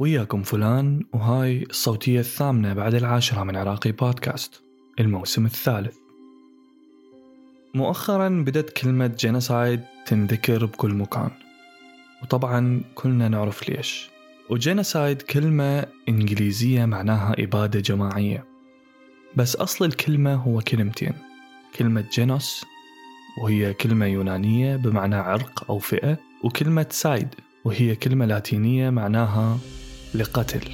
وياكم فلان وهاي الصوتية الثامنة بعد العاشرة من عراقي بودكاست. الموسم الثالث. مؤخرا بدت كلمة جينوسايد تنذكر بكل مكان. وطبعا كلنا نعرف ليش. وجينوسايد كلمة إنجليزية معناها إبادة جماعية. بس أصل الكلمة هو كلمتين. كلمة جينوس وهي كلمة يونانية بمعنى عرق أو فئة وكلمة cide وهي كلمة لاتينية معناها لقتل.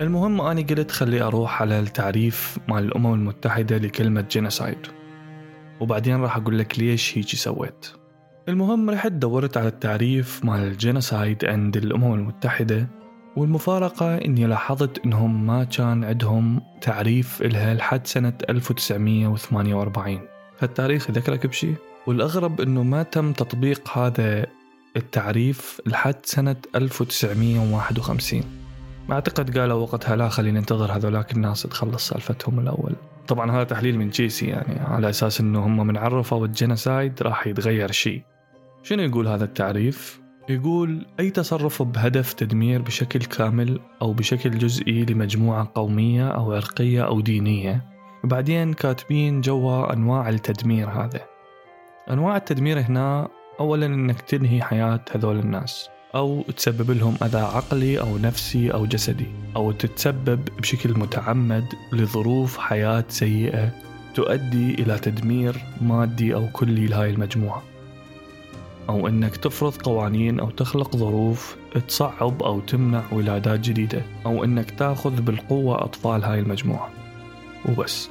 المهم أنا قلت خلي أروح على التعريف مال الأمم المتحدة لكلمة genocide. وبعدين راح أقول لك ليش هيجي سويت. المهم رحت دورت على التعريف مال ال genocide عند الأمم المتحدة والمفارقة إني لاحظت إنهم ما كان عندهم تعريف إلها لحد سنة 1948 فالتاريخ يذكرك بشي؟ والأغرب إنه ما تم تطبيق هذا التعريف لحد سنة 1951 ما أعتقد قالوا وقتها لا خلينا ننتظر هذولاك الناس تخلص سالفتهم الأول. طبعا هذا تحليل من جيسي يعني على أساس أنه هم من عرفوا الجينوسايد راح يتغير شيء. شنو يقول هذا التعريف؟ يقول أي تصرف بهدف تدمير بشكل كامل أو بشكل جزئي لمجموعة قومية أو عرقية أو دينية. وبعدين كاتبين جوا أنواع التدمير هذا. أنواع التدمير هنا أولا أنك تنهي حياة هذول الناس أو تسبب لهم أذى عقلي أو نفسي أو جسدي أو تتسبب بشكل متعمد لظروف حياة سيئة تؤدي إلى تدمير مادي أو كلي لهاي المجموعة. أو أنك تفرض قوانين أو تخلق ظروف تصعب أو تمنع ولادات جديدة أو أنك تأخذ بالقوة أطفال هاي المجموعة. وبس.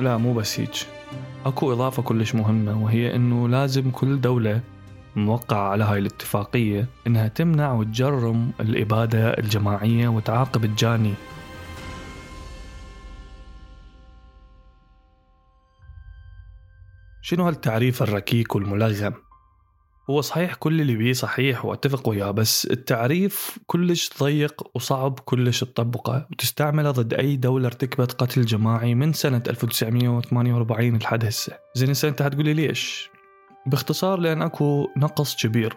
لا مو بس هيك. أكو إضافة كلش مهمة وهي أنه لازم كل دولة موقعة على هاي الاتفاقية إنها تمنع وتجرم الإبادة الجماعية وتعاقب الجاني. شنو هالتعريف الركيك والملغم؟ هو صحيح كل اللي بيه صحيح وأتفق وياه بس التعريف كلش ضيق وصعب كلش تطبقه وتستعمله ضد أي دولة ارتكبت قتل جماعي من سنة 1948 لحد هسه. زين أنت حتقولي ليش؟ باختصار لأن أكو نقص كبير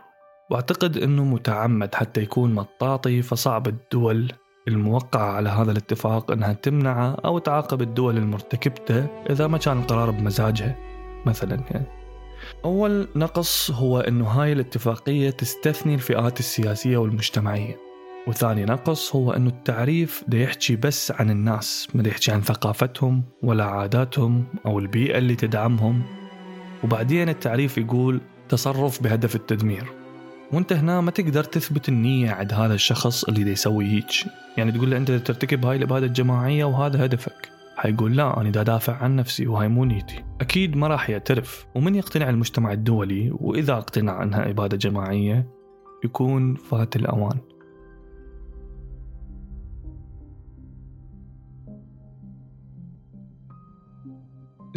وأعتقد إنه متعمد حتى يكون مطاطي فصعب الدول الموقعة على هذا الاتفاق إنها تمنعه أو تعاقب الدول المرتكبته إذا ما كان القرار بمزاجها مثلا يعني. أول نقص هو إنه هاي الاتفاقية تستثني الفئات السياسية والمجتمعية وثاني نقص هو إنه التعريف دا يحكي بس عن الناس ما يحكي عن ثقافتهم ولا عاداتهم أو البيئة اللي تدعمهم وبعدين التعريف يقول تصرف بهدف التدمير. وانت هنا ما تقدر تثبت النية عند هذا الشخص اللي دي يسوي هيك. يعني تقول له أنت ترتكب هاي الابادة الجماعية وهذا هدفك. حيقول لا أنا دا دافع عن نفسي وهاي مو نيتي. أكيد ما راح يعترف. ومن يقتنع المجتمع الدولي وإذا اقتنع أنها إبادة جماعية يكون فات الأوان.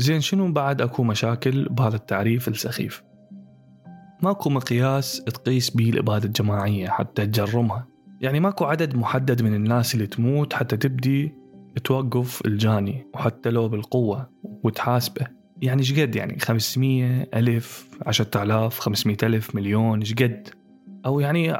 زين شنو بعد أكو مشاكل بهذا التعريف السخيف؟ ماكو مقياس تقيس به الإبادة الجماعية حتى تجرمها. يعني ماكو عدد محدد من الناس اللي تموت حتى تبدي توقف الجاني وحتى لو بالقوة وتحاسبه. يعني شقد يعني 500 ألف 10000 500 ألف مليون شقد أو يعني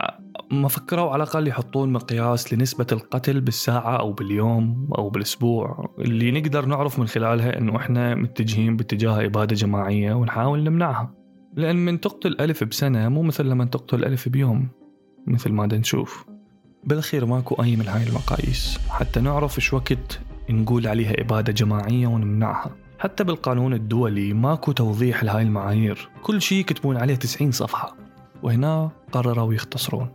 ما فكروا على الأقل يحطون مقياس لنسبة القتل بالساعة أو باليوم أو بالأسبوع. اللي نقدر نعرف من خلالها أنه إحنا متجهين باتجاه إبادة جماعية ونحاول نمنعها. لأن من تقتل ألف بسنة مو مثل لما تقتل ألف بيوم مثل ما نشوف. بالأخير ماكو أي من هاي المقاييس. حتى نعرف إيش وقت نقول عليها إبادة جماعية ونمنعها. حتى بالقانون الدولي ماكو توضيح لهاي المعايير. كل شيء يكتبون عليه 90 صفحة. وهنا قرروا يختصرون.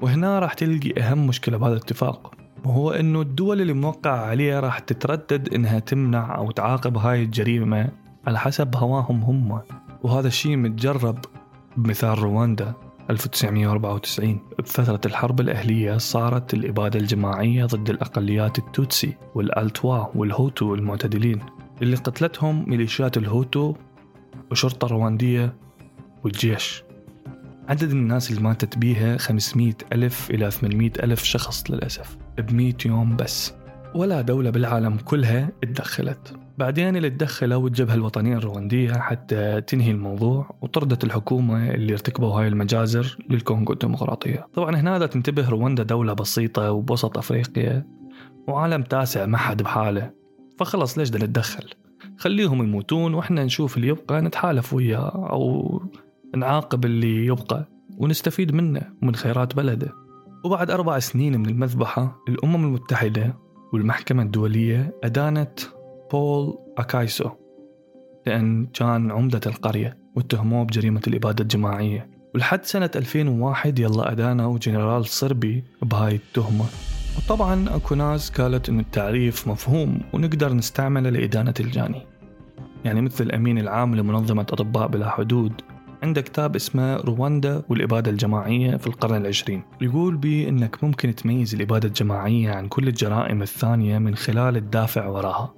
وهنا راح تلقي أهم مشكلة بهذا الاتفاق وهو أنه الدول اللي موقعة عليها راح تتردد أنها تمنع أو تعاقب هاي الجريمة على حسب هواهم هم. وهذا الشيء متجرب بمثال رواندا 1994 بفترة الحرب الأهلية صارت الإبادة الجماعية ضد الأقليات التوتسي والألتوا والهوتو المعتدلين اللي قتلتهم ميليشيات الهوتو وشرطة رواندية والجيش. عدد الناس اللي ماتت بيها 500 ألف إلى 800 ألف شخص للأسف ب 100 يوم بس. ولا دولة بالعالم كلها اتدخلت. بعدين اللي تدخلوا الجبهة الوطنية الرواندية حتى تنهي الموضوع وطردت الحكومة اللي ارتكبوا هاي المجازر للكونغو الديمقراطية. طبعا هنا تنتبه رواندا دولة بسيطة وبوسط أفريقيا وعالم تاسع ما حد بحاله. فخلص ليش بدنا نتدخل؟ خليهم يموتون وإحنا نشوف اللي يبقى نتحالف وياه أو نعاقب اللي يبقى ونستفيد منه ومن خيرات بلده. وبعد أربع سنين من المذبحة الأمم المتحدة والمحكمة الدولية أدانت بول أكايسو لأن كان عمدة القرية واتهموه بجريمة الإبادة الجماعية. ولحد سنة 2001 يلا أدانوا جنرال صربي بهاي التهمة. وطبعا أكو ناس قالت أن التعريف مفهوم ونقدر نستعمله لإدانة الجاني. يعني مثل الأمين العام لمنظمة أطباء بلا حدود عنده كتاب اسمه رواندا والإبادة الجماعية في القرن العشرين. يقول بي أنك ممكن تميز الإبادة الجماعية عن كل الجرائم الثانية من خلال الدافع وراها.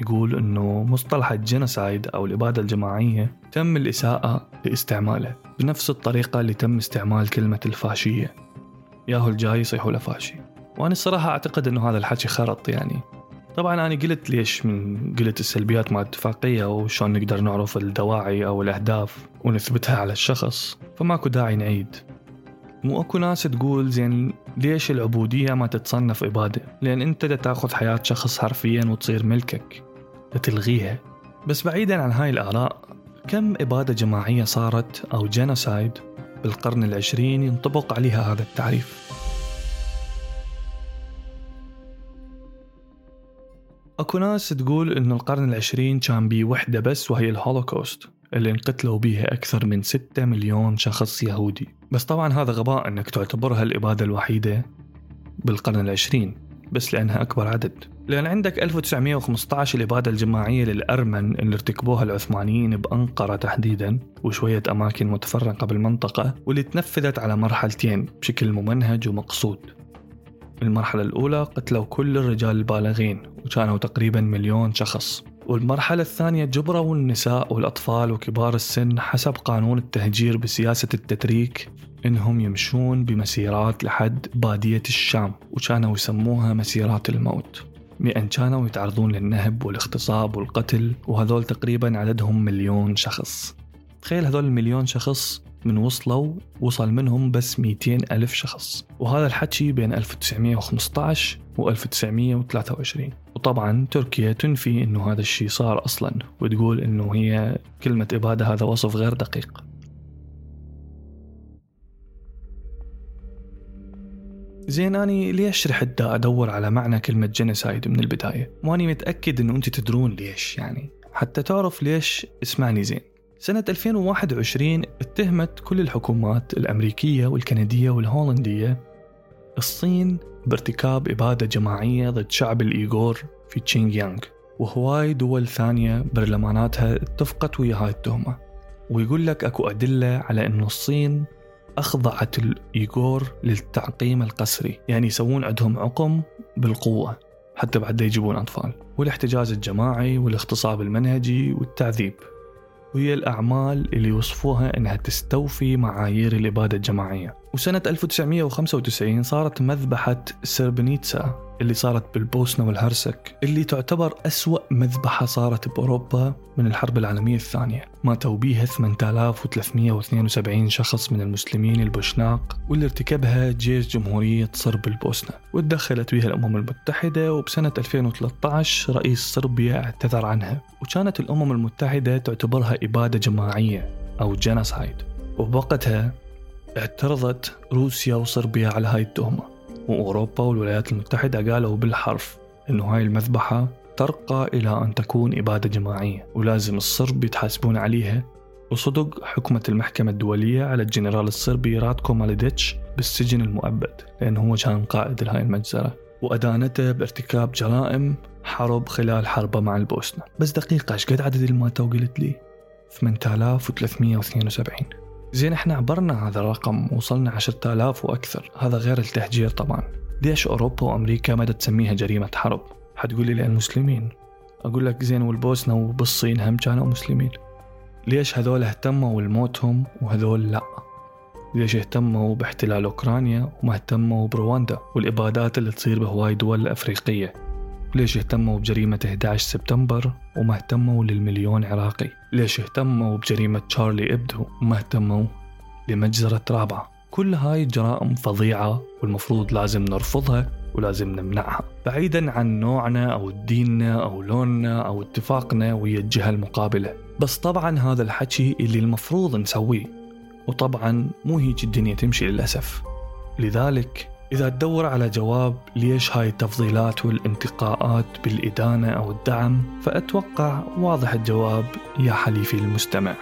يقول أنه مصطلح ال genocide أو الإبادة الجماعية تم الإساءة لاستعماله بنفس الطريقة اللي تم استعمال كلمة الفاشية. ياهو الجاي يصيحوا له فاشي وأنا الصراحة أعتقد أنه هذا الحكي خرط يعني. طبعا أنا قلت ليش من قلت السلبيات مع الاتفاقية وشلون نقدر نعرف الدواعي أو الأهداف ونثبتها على الشخص فماكو داعي نعيد. مو أكو ناس تقول زين ليش العبودية ما تتصنف إبادة؟ لأن أنت دا تاخذ حياة شخص حرفيا وتصير ملكك تلغيها. بس بعيدا عن هاي الآراء كم إبادة جماعية صارت أو genocide بالقرن العشرين ينطبق عليها هذا التعريف؟ أكو ناس تقول انه القرن العشرين كان بيه وحدة بس وهي الهولوكوست اللي انقتلوا بيها أكثر من 6 مليون شخص يهودي. بس طبعا هذا غباء أنك تعتبرها الإبادة الوحيدة بالقرن العشرين بس لأنها أكبر عدد. لأن عندك 1915 الإبادة الجماعية للأرمن اللي ارتكبوها العثمانيين بأنقرة تحديدا وشوية أماكن متفرقة بالمنطقة واللي تنفذت على مرحلتين بشكل ممنهج ومقصود. المرحلة الأولى قتلوا كل الرجال البالغين وكانوا تقريبا مليون شخص. والمرحلة الثانية جبروا النساء والأطفال وكبار السن حسب قانون التهجير بسياسة التتريك إنهم يمشون بمسيرات لحد بادية الشام وكانوا يسموها مسيرات الموت. بأن كانوا يتعرضون للنهب والاغتصاب والقتل وهذول تقريبا عددهم مليون شخص. تخيل هذول المليون شخص من وصلوا وصل منهم بس 200 ألف شخص. وهذا الحكي بين 1915 و 1923 وطبعا تركيا تنفي إنه هذا الشيء صار أصلا وتقول إنه هي كلمة إبادة هذا وصف غير دقيق. زين أني ليش رحت أدور على معنى كلمة genocide من البداية؟ وأني متأكد إنه أنت تدرون ليش يعني. حتى تعرف ليش اسمعني زين. سنة 2021 اتهمت كل الحكومات الأمريكية والكندية والهولندية الصين بارتكاب إبادة جماعية ضد شعب الإيغور في شينجيانغ وهواية دول ثانية برلماناتها اتفقت ويا هاي التهمة. ويقول لك أكو أدلة على أنه الصين أخضعت الإيغور للتعقيم القسري يعني يسوون عندهم عقم بالقوة حتى بعد يجيبون أطفال والاحتجاز الجماعي والاغتصاب المنهجي والتعذيب. وهي الأعمال اللي وصفوها أنها تستوفي معايير الإبادة الجماعية. وسنة 1995 صارت مذبحة سربنيتسا اللي صارت بالبوسنة والهرسك اللي تعتبر أسوأ مذبحة صارت بأوروبا من الحرب العالمية الثانية. ماتوا بيها 8372 شخص من المسلمين البوشناق واللي ارتكبها جيش جمهورية صرب البوسنة. وتدخلت بها الأمم المتحدة وبسنة 2013 رئيس صربيا اعتذر عنها. وكانت الأمم المتحدة تعتبرها إبادة جماعية أو genocide وبوقتها اعترضت روسيا وصربيا على هاي التهمة وأوروبا والولايات المتحدة قالوا بالحرف إنه هاي المذبحة ترقى إلى أن تكون إبادة جماعية ولازم الصرب يتحاسبون عليها. وصدق حكمت المحكمة الدولية على الجنرال الصربي راتكو ملاديتش بالسجن المؤبد لأنه هو كان قائد لهاي المجزرة. وأدانته بارتكاب جرائم حرب خلال حربه مع البوسنة. بس دقيقة إيش قد عدد الماتوا قلت لي؟ 8372 زين إحنا عبرنا هذا الرقم وصلنا 10000 وأكثر. هذا غير التهجير طبعا. ليش أوروبا وأمريكا ما تسميها جريمة حرب؟ حتقول لي لأن المسلمين أقول لك زين والبوسنة وبالصين هم كانوا مسلمين. ليش هذول اهتموا لموتهم وهذول لا؟ ليش اهتموا باحتلال أوكرانيا وما اهتموا برواندا والإبادات اللي تصير بهواي دول أفريقية؟ ليش اهتموا بجريمة 11 سبتمبر وما اهتموا للمليون عراقي؟ ليش اهتموا بجريمة تشارلي إبدو وما اهتموا لمجزرة رابعة كل هاي جرائم فظيعة والمفروض لازم نرفضها ولازم نمنعها. بعيدا عن نوعنا أو ديننا أو لوننا أو اتفاقنا ويا الجهة المقابلة. بس طبعا هذا الحكي اللي المفروض نسويه. وطبعا مو هيك الدنيا تمشي للأسف. لذلك إذا تدور على جواب ليش هاي التفضيلات والانتقاءات بالإدانة أو الدعم فأتوقع واضح الجواب يا حليفي المستمع.